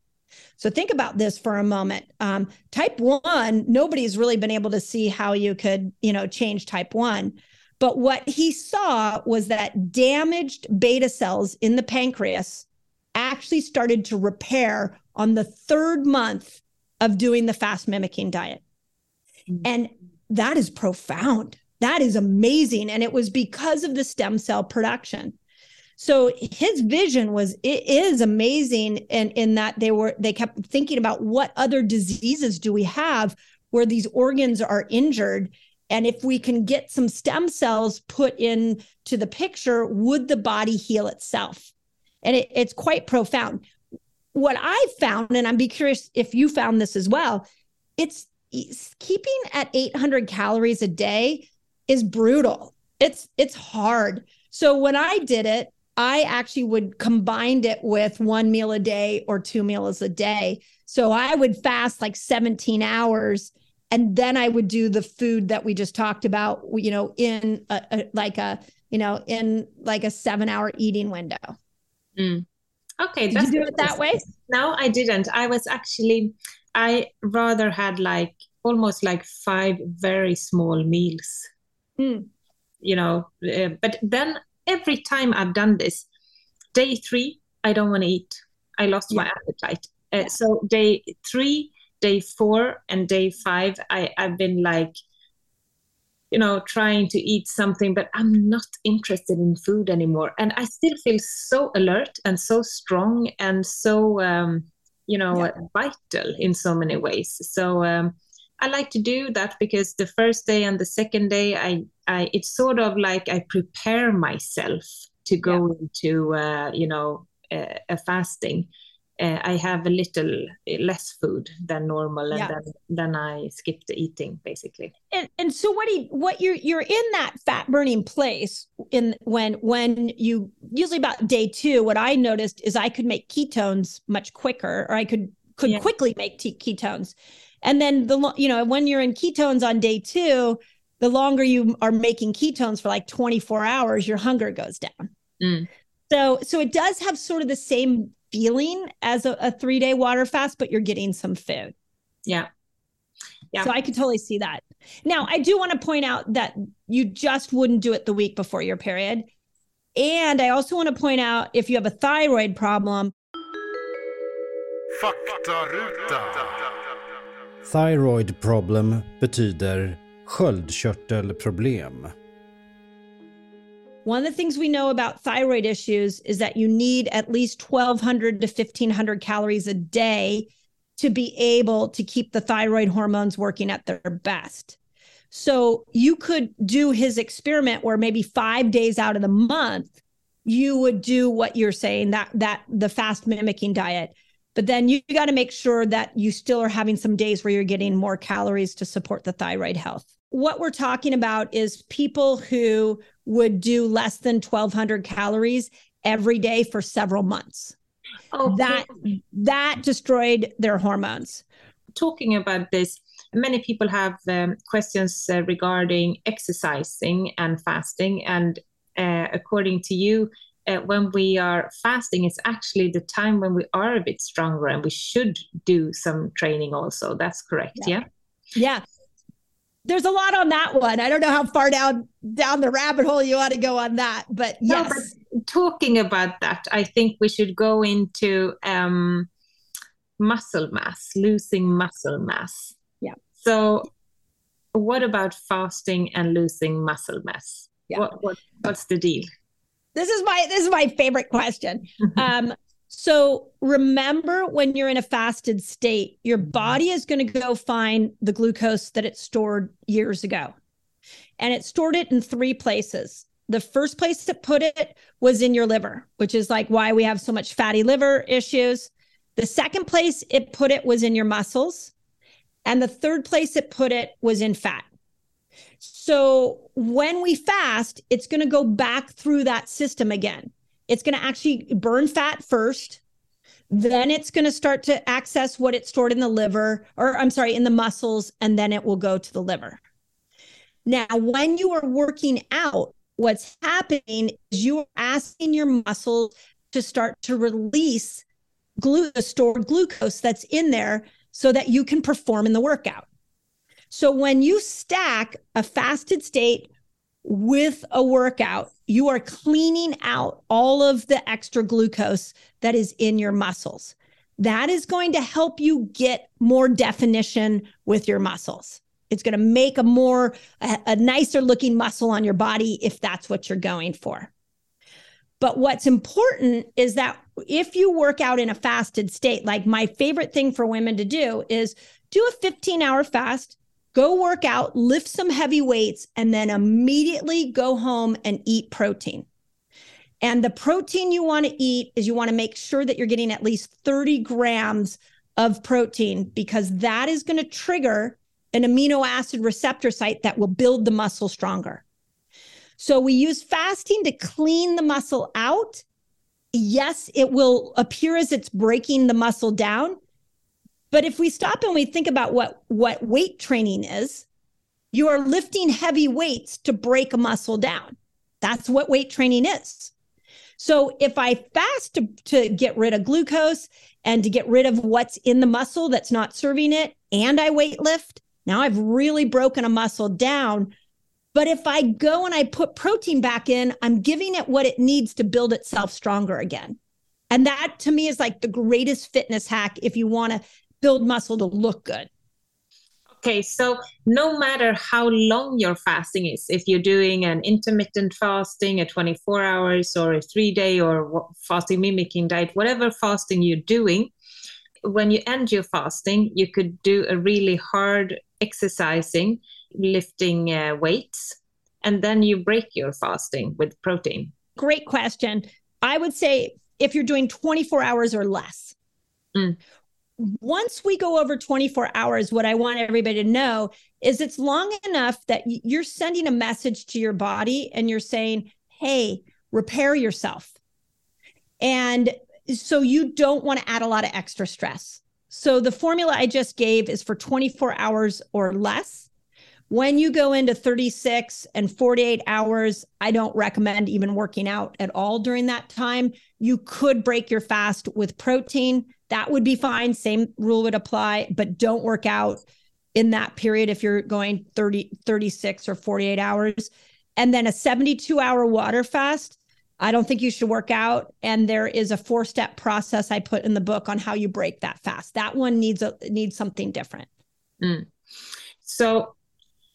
So think about this for a moment. Um, type one, nobody's really been able to see how you could, you know, change type one. But what he saw was that damaged beta cells in the pancreas actually started to repair on the third month of doing the fast mimicking diet. Mm-hmm. And that is profound. That is amazing. And it was because of the stem cell production. So his vision was it is amazing and in, in that they were they kept thinking about what other diseases do we have where these organs are injured? And if we can get some stem cells put in to the picture would the body heal itself? And it, it's quite profound. What i found and i'm be curious if you found this as well it's keeping at 800 calories a day is brutal. It's it's hard. So when i did it I actually would combine it with one meal a day or two meals a day. So I would fast like 17 hours and then I would do the food that we just talked about, you know, in a, a like a, you know, in like a seven hour eating window. Mm. Okay. Did you do it that way? No, I didn't. I was actually, I rather had like almost like five very small meals. Mm. You know, uh, but then every time I've done this, day three, I don't want to eat. I lost yeah. my appetite. Uh, so day three, day four, and day five, I, I've been like, you know, trying to eat something, but I'm not interested in food anymore. And I still feel so alert and so strong and so, um, you know, yeah. vital in so many ways. So um, I like to do that because the first day and the second day, I, I it's sort of like I prepare myself to go yeah. into, uh, you know, uh, a fasting. Uh, I have a little less food than normal, and yeah. then then I skip the eating basically. And and so what do you, what you're you're in that fat burning place in when when you usually about day two. What I noticed is I could make ketones much quicker, or I could could Yeah. quickly make t- ketones. And then the you know when you're in ketones on day two, the longer you are making ketones for like 24 hours, your hunger goes down. Mm. So so it does have sort of the same feeling as a, a three day water fast, but you're getting some food. Yeah. Yeah. So I could totally see that. Now, I do want to point out that you just wouldn't do it the week before your period. And I also want to point out if you have a thyroid problem, Faktaruta. Thyroid problem betyder sköldkörtelproblem. one of the things we know about thyroid issues is that you need at least 1200 to 1500 calories a day to be able to keep the thyroid hormones working at their best. So you could do his experiment where maybe 5 days out of the month you would do what you're saying that that the fast mimicking diet. But then you got to make sure that you still are having some days where you're getting more calories to support the thyroid health. What we're talking about is people who would do less than 1200 calories every day for several months. Oh, That that destroyed their hormones. talking about this, many people have um, questions uh, regarding exercising and fasting. And uh, according to you, uh, when we are fasting, it's actually the time when we are a bit stronger and we should do some training also. That's correct. Yeah. Yeah. Yeah. There's a lot on that one. I don't know how far down down the rabbit hole you want to go on that, but No, yes. but talking about that, I think we should go into um, muscle mass, losing muscle mass. Yeah. So, what about fasting and losing muscle mass? Yeah. What, what what's the deal? this is my this is my favorite question. Um, so remember when you're in a fasted state, your body is going to go find the glucose that it stored years ago. And it stored it in three places. The first place it put it was in your liver, which is like why we have so much fatty liver issues. The second place it put it was in your muscles. And the third place it put it was in fat. So when we fast, it's going to go back through that system again. It's going to actually burn fat first. Then it's going to start to access what it stored in the liver, or I'm sorry, in the muscles, and then it will go to the liver. Now, when you are working out, what's happening is you are asking your muscles to start to release stored glucose that's in there so that you can perform in the workout. So when you stack a fasted state with a workout, you are cleaning out all of the extra glucose that is in your muscles. That is going to help you get more definition with your muscles. It's going to make a more a, a nicer looking muscle on your body if that's what you're going for. But what's important is that if you work out in a fasted state, like my favorite thing for women to do is do a 15 hour fast, go work out, lift some heavy weights, and then immediately go home and eat protein. And the protein you want to eat is you want to make sure that you're getting at least 30 grams of protein because that is going to trigger an amino acid receptor site that will build the muscle stronger. So we use fasting to clean the muscle out. Yes, it will appear as it's breaking the muscle down. But if we stop and we think about what, what weight training is, you are lifting heavy weights to break a muscle down. That's what weight training is. So if I fast to, to get rid of glucose and to get rid of what's in the muscle that's not serving it, and I weight lift, now I've really broken a muscle down. But if I go and I put protein back in, I'm giving it what it needs to build itself stronger again. And that to me is like the greatest fitness hack if you want to build muscle to look good. Okay, so no matter how long your fasting is, if you're doing an intermittent fasting, a 24 hours or a three day or fasting mimicking diet, whatever fasting you're doing, when you end your fasting, you could do a really hard exercising, lifting uh, weights, and then you break your fasting with protein. Great question. I would say if you're doing 24 hours or less. Mm. Once we go over 24 hours, what I want everybody to know is it's long enough that you're sending a message to your body and you're saying, hey, repair yourself. And so you don't want to add a lot of extra stress. So the formula I just gave is for 24 hours or less. When you go into 36 and 48 hours, I don't recommend even working out at all during that time. You could break your fast with protein. That would be fine. Same rule would apply, but don't work out in that period if you're going 30, 36 or 48 hours. And then a 72 hour water fast. I don't think you should work out. And there is a four step process I put in the book on how you break that fast. That one needs a needs something different. Mm. So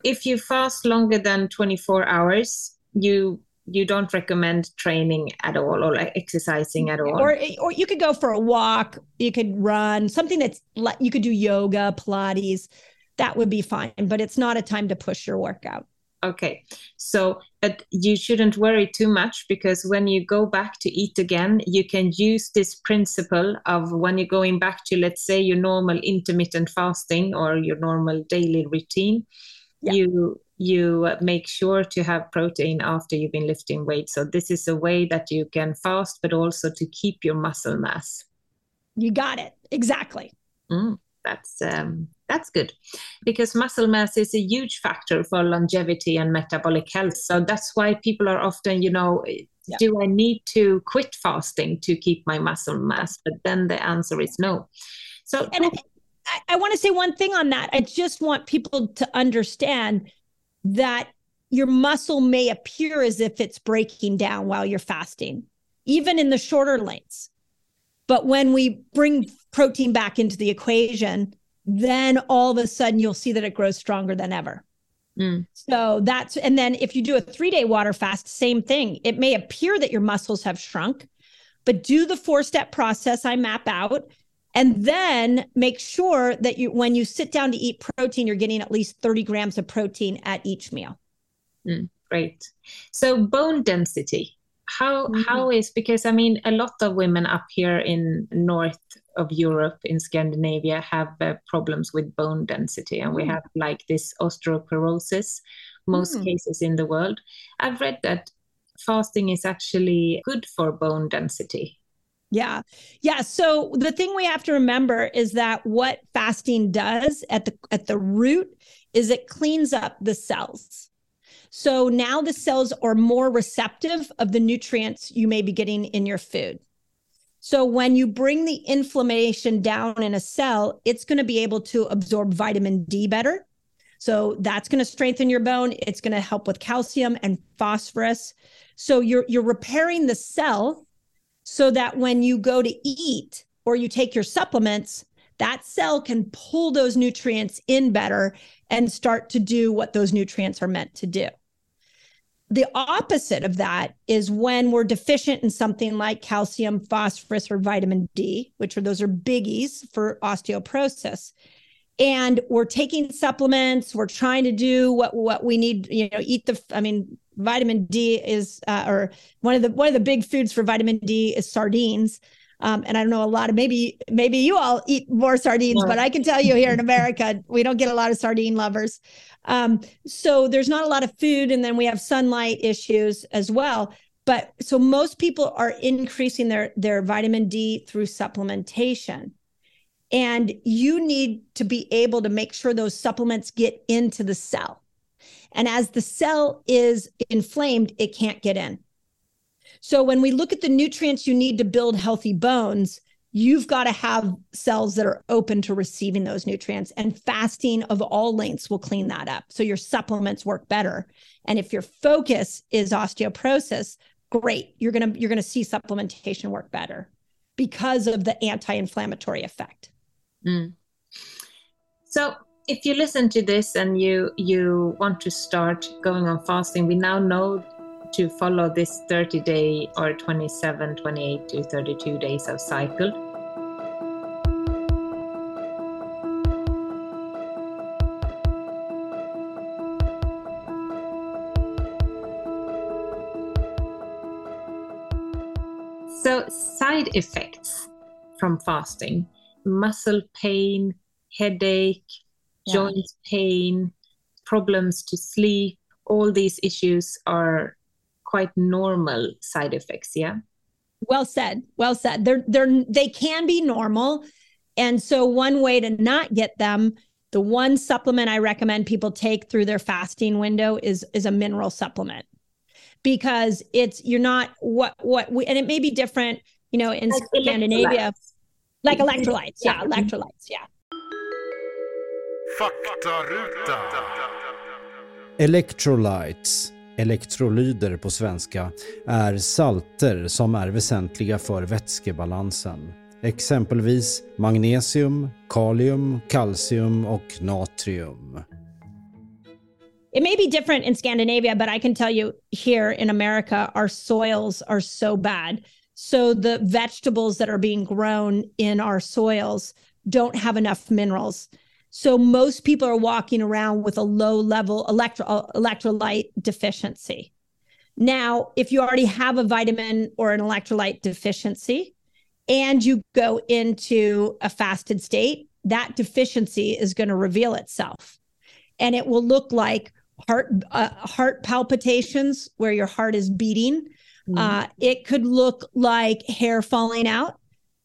if you fast longer than 24 hours, you you don't recommend training at all or like exercising at all? Or or you could go for a walk you could run something that's like you could do yoga pilates that would be fine but it's not a time to push your workout. Okay. So but you shouldn't worry too much because when you go back to eat again you can use this principle of when you're going back to let's say your normal intermittent fasting or your normal daily routine yeah. you you make sure to have protein after you've been lifting weights so this is a way that you can fast but also to keep your muscle mass. You got it. Exactly. Mm, that's um, that's good. Because muscle mass is a huge factor for longevity and metabolic health. So that's why people are often you know yeah. do i need to quit fasting to keep my muscle mass? But then the answer is no. So and I, I want to say one thing on that. I just want people to understand that your muscle may appear as if it's breaking down while you're fasting, even in the shorter lengths. But when we bring protein back into the equation, then all of a sudden you'll see that it grows stronger than ever. Mm. So that's, and then if you do a three day water fast, same thing. It may appear that your muscles have shrunk, but do the four step process I map out and then make sure that you when you sit down to eat protein you're getting at least 30 grams of protein at each meal mm, great so bone density how, mm-hmm. how is because i mean a lot of women up here in north of europe in scandinavia have uh, problems with bone density and mm. we have like this osteoporosis most mm. cases in the world i've read that fasting is actually good for bone density yeah. Yeah, so the thing we have to remember is that what fasting does at the at the root is it cleans up the cells. So now the cells are more receptive of the nutrients you may be getting in your food. So when you bring the inflammation down in a cell, it's going to be able to absorb vitamin D better. So that's going to strengthen your bone. It's going to help with calcium and phosphorus. So you're you're repairing the cell so that when you go to eat or you take your supplements, that cell can pull those nutrients in better and start to do what those nutrients are meant to do. The opposite of that is when we're deficient in something like calcium, phosphorus, or vitamin D, which are those are biggies for osteoporosis. And we're taking supplements, we're trying to do what what we need, you know, eat the I mean, vitamin D is, uh, or one of the one of the big foods for vitamin D is sardines. Um, and I don't know a lot of maybe maybe you all eat more sardines, but I can tell you here in America we don't get a lot of sardine lovers. Um, so there's not a lot of food, and then we have sunlight issues as well. But so most people are increasing their their vitamin D through supplementation. And you need to be able to make sure those supplements get into the cell. And as the cell is inflamed, it can't get in. So when we look at the nutrients you need to build healthy bones, you've got to have cells that are open to receiving those nutrients. And fasting of all lengths will clean that up. So your supplements work better. And if your focus is osteoporosis great. You're going to you're going to see supplementation work better because of the anti-inflammatory effect. Mm. so if you listen to this and you you want to start going on fasting, we now know to follow this 30 day or 27, 28 to 32 days of cycle. So, side effects from fasting muscle pain, headache, yeah. joint pain, problems to sleep, all these issues are quite normal side effects, yeah? Well said. Well said. They're they're they can be normal. And so, one way to not get them, the one supplement I recommend people take through their fasting window is, is a mineral supplement because it's, you're not what, what we, and it may be different, you know, in like Scandinavia, like electrolytes. Yeah, electrolytes. Yeah. Electrolytes, elektrolyder på svenska, är salter som är väsentliga för vätskebalansen. Exempelvis magnesium, kalium, kalcium och natrium. It may be different in Scandinavia, but I can tell you here in America, our soils are so bad. So the vegetables that are being grown in our soils don't have enough minerals. So most people are walking around with a low level electro- electrolyte deficiency. Now, if you already have a vitamin or an electrolyte deficiency, and you go into a fasted state, that deficiency is going to reveal itself. And it will look like heart uh, heart palpitations where your heart is beating. Mm-hmm. Uh, it could look like hair falling out.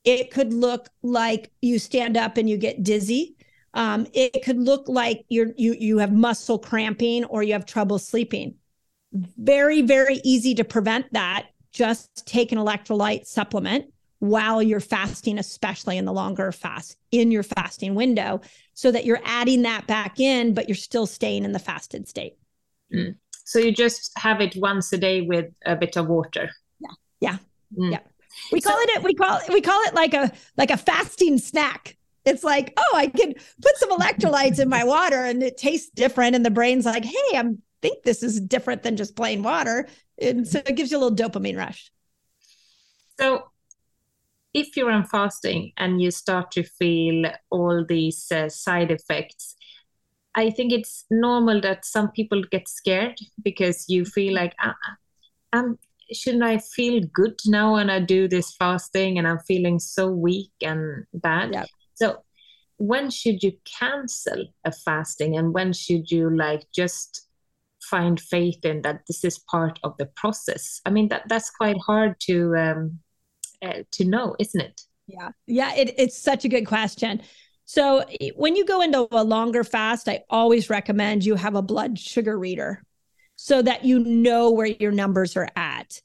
It could look like you stand up and you get dizzy. Um, it could look like you're you you have muscle cramping or you have trouble sleeping. Very very easy to prevent that. Just take an electrolyte supplement while you're fasting, especially in the longer fast in your fasting window, so that you're adding that back in, but you're still staying in the fasted state. Mm. So you just have it once a day with a bit of water. Yeah. Yeah. Mm. Yeah. We call so, it we call we call it like a like a fasting snack. It's like, oh, I can put some electrolytes in my water and it tastes different. And the brain's like, hey, I think this is different than just plain water. And so it gives you a little dopamine rush. So if you're on fasting and you start to feel all these uh, side effects, I think it's normal that some people get scared because you feel like, ah, um, shouldn't I feel good now when I do this fasting and I'm feeling so weak and bad? Yeah. So when should you cancel a fasting and when should you like just find faith in that this is part of the process? I mean that that's quite hard to um, uh, to know, isn't it? Yeah, yeah, it, it's such a good question. So when you go into a longer fast, I always recommend you have a blood sugar reader so that you know where your numbers are at.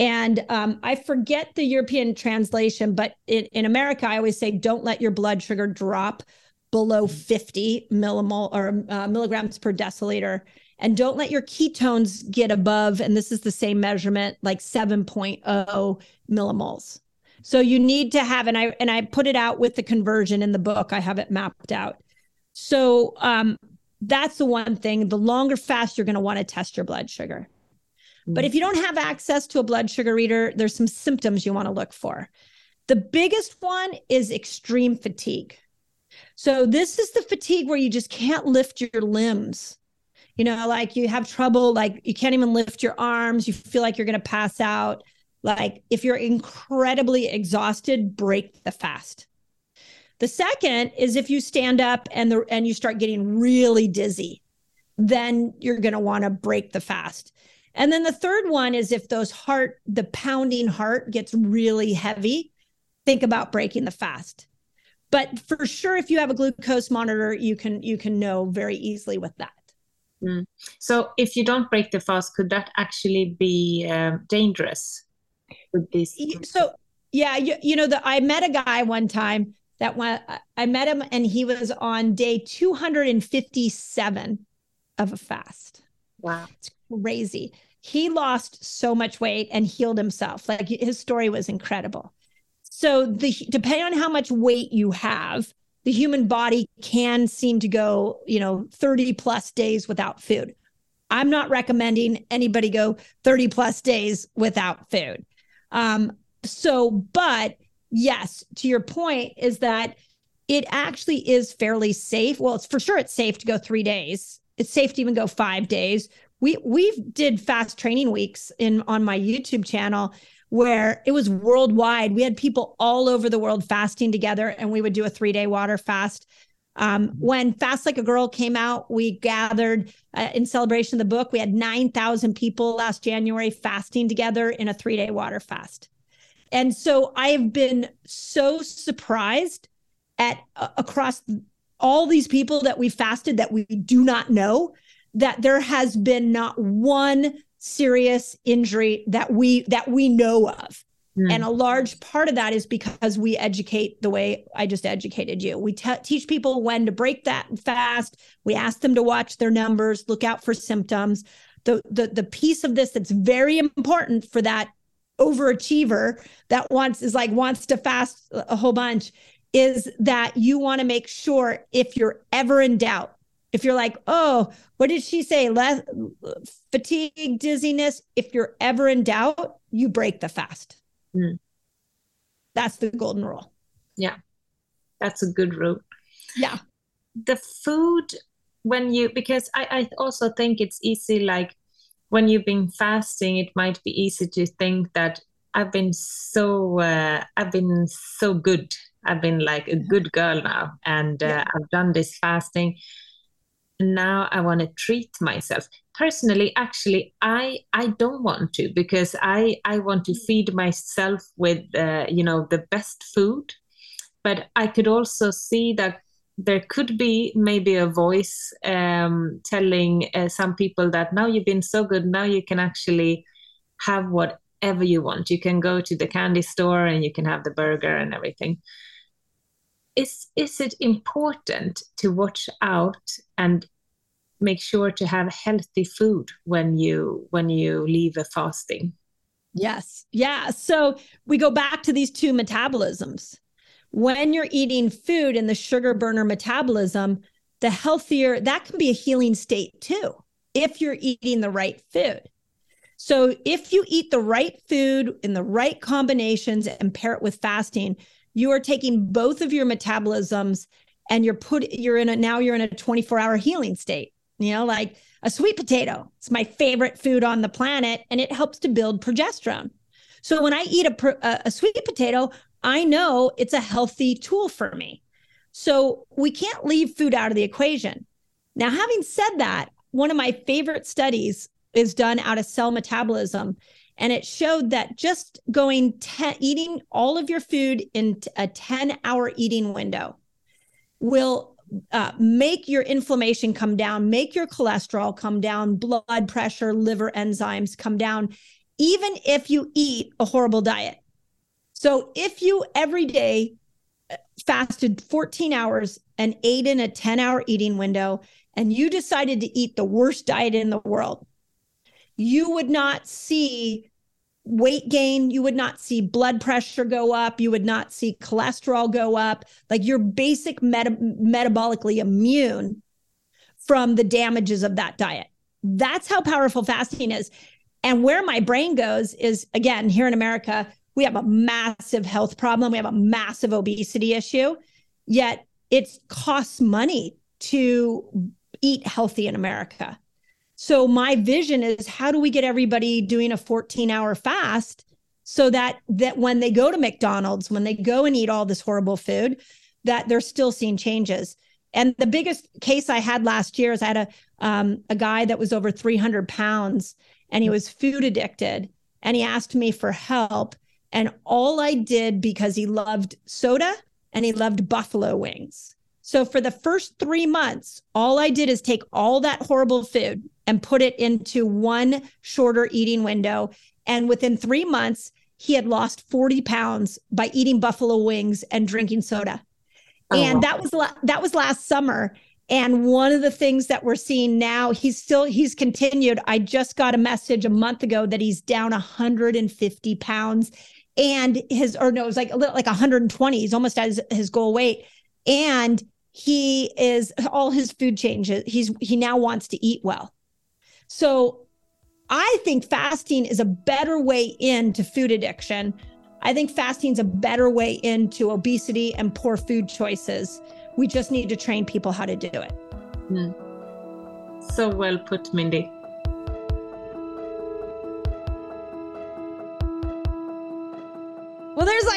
And um, I forget the European translation, but in, in America, I always say don't let your blood sugar drop below 50 millimol or uh, milligrams per deciliter. And don't let your ketones get above, and this is the same measurement, like 7.0 millimoles. So you need to have, and I and I put it out with the conversion in the book. I have it mapped out. So um, that's the one thing. The longer fast, you're going to want to test your blood sugar. But if you don't have access to a blood sugar reader, there's some symptoms you want to look for. The biggest one is extreme fatigue. So this is the fatigue where you just can't lift your limbs you know, like you have trouble, like you can't even lift your arms, you feel like you're going to pass out. Like if you're incredibly exhausted, break the fast. The second is if you stand up and the and you start getting really dizzy, then you're going to want to break the fast. And then the third one is if those heart the pounding heart gets really heavy, think about breaking the fast. But for sure if you have a glucose monitor, you can you can know very easily with that. Mm. So if you don't break the fast, could that actually be uh, dangerous with this? So yeah, you, you know, the, I met a guy one time that when I met him and he was on day 257 of a fast. Wow. It's crazy. He lost so much weight and healed himself. Like his story was incredible. So the depending on how much weight you have, the human body can seem to go, you know, 30 plus days without food. I'm not recommending anybody go 30 plus days without food. Um, so, but yes, to your point, is that it actually is fairly safe. Well, it's for sure it's safe to go three days. It's safe to even go five days. We we did fast training weeks in on my YouTube channel where it was worldwide. We had people all over the world fasting together, and we would do a three day water fast. Um, when Fast Like a Girl came out, we gathered uh, in celebration of the book. We had 9,000 people last January fasting together in a three day water fast. And so I have been so surprised at uh, across all these people that we fasted that we do not know that there has been not one serious injury that we that we know of. Mm. and a large part of that is because we educate the way i just educated you. We te- teach people when to break that fast. We ask them to watch their numbers look out for symptoms. The the, the piece of this that's very important for that overachiever that wants is like wants to fast a whole bunch is that you want to make sure if you're ever in doubt, if you're like, oh, what did she say? Less fatigue, dizziness. If you're ever in doubt, you break the fast. Mm. That's the golden rule. Yeah, that's a good rule. Yeah. The food, when you, because I, I also think it's easy, like when you've been fasting, it might be easy to think that I've been so, uh, I've been so good I've been like a good girl now, and uh, yeah. I've done this fasting. Now I want to treat myself. Personally, actually, I I don't want to because I I want to feed myself with uh, you know the best food, but I could also see that there could be maybe a voice um, telling uh, some people that now you've been so good, now you can actually have whatever you want. You can go to the candy store and you can have the burger and everything is is it important to watch out and make sure to have healthy food when you when you leave a fasting? Yes. Yeah. So we go back to these two metabolisms. When you're eating food in the sugar burner metabolism the healthier that can be a healing state too if you're eating the right food. So if you eat the right food in the right combinations and pair it with fasting you are taking both of your metabolisms and you're put you're in a now you're in a 24 hour healing state you know like a sweet potato. It's my favorite food on the planet and it helps to build progesterone. So when i eat a, a sweet potato i know it's a healthy tool for me. So we can't leave food out of the equation. Now having said that one of my favorite studies is done out of cell metabolism and it showed that just going te- eating all of your food in a 10 hour eating window will uh, make your inflammation come down, make your cholesterol come down, blood pressure, liver enzymes come down, even if you eat a horrible diet. So if you every day uh, fasted 14 hours and ate in a 10 hour eating window, and you decided to eat the worst diet in the world, you would not see weight gain, you would not see blood pressure go up, you would not see cholesterol go up. Like you're basic meta- metabolically immune from the damages of that diet. That's how powerful fasting is. And where my brain goes is again, here in America, we have a massive health problem, we have a massive obesity issue, yet it costs money to eat healthy in America. So my vision is how do we get everybody doing a 14 hour fast so that that when they go to McDonald's, when they go and eat all this horrible food, that they're still seeing changes. And the biggest case I had last year is I had a um, a guy that was over 300 pounds and he was food addicted and he asked me for help. And all I did because he loved soda and he loved buffalo wings. So for the first three months, all I did is take all that horrible food and put it into one shorter eating window. And within three months, he had lost 40 pounds by eating buffalo wings and drinking soda. Oh, and that was la- that was last summer. And one of the things that we're seeing now, he's still he's continued. I just got a message a month ago that he's down 150 pounds, and his or no, it was like a little like 120. He's almost at his, his goal weight, and he is all his food changes. He's he now wants to eat well. So I think fasting is a better way into food addiction. I think fasting is a better way into obesity and poor food choices. We just need to train people how to do it. Mm. So well put, Mindy.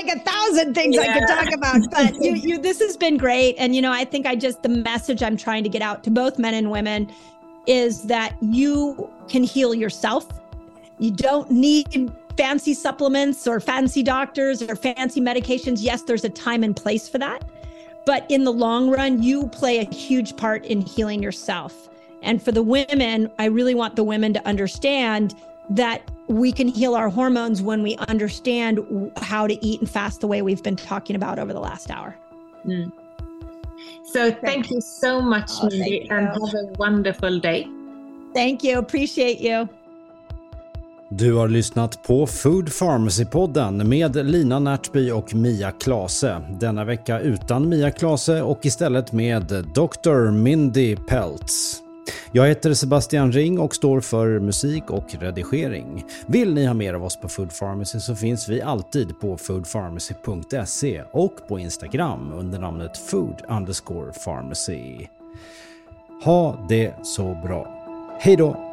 Like a thousand things yeah. I could talk about, but you, you, this has been great. And, you know, I think I just, the message I'm trying to get out to both men and women is that you can heal yourself. You don't need fancy supplements or fancy doctors or fancy medications. Yes, there's a time and place for that. but in the long run, you play a huge part in healing yourself. And for the women, I really want the women to understand that we can heal our hormones when we understand how to eat and fast the way we've been talking about over the last hour. Mm. So thank you so much, oh, Mindy, and have a wonderful day. Thank you. Appreciate you. Du har lyssnat på Food Pharmacy-podden med Lina Närtby och Mia Klase. Denna vecka utan Mia Klase och istället med Dr. Mindy Peltz. Jag heter Sebastian Ring och står för musik och redigering. Vill ni ha mer av oss på Food Pharmacy så finns vi alltid på foodpharmacy.se och på Instagram under namnet food underscore pharmacy. Ha det så bra. Hej då!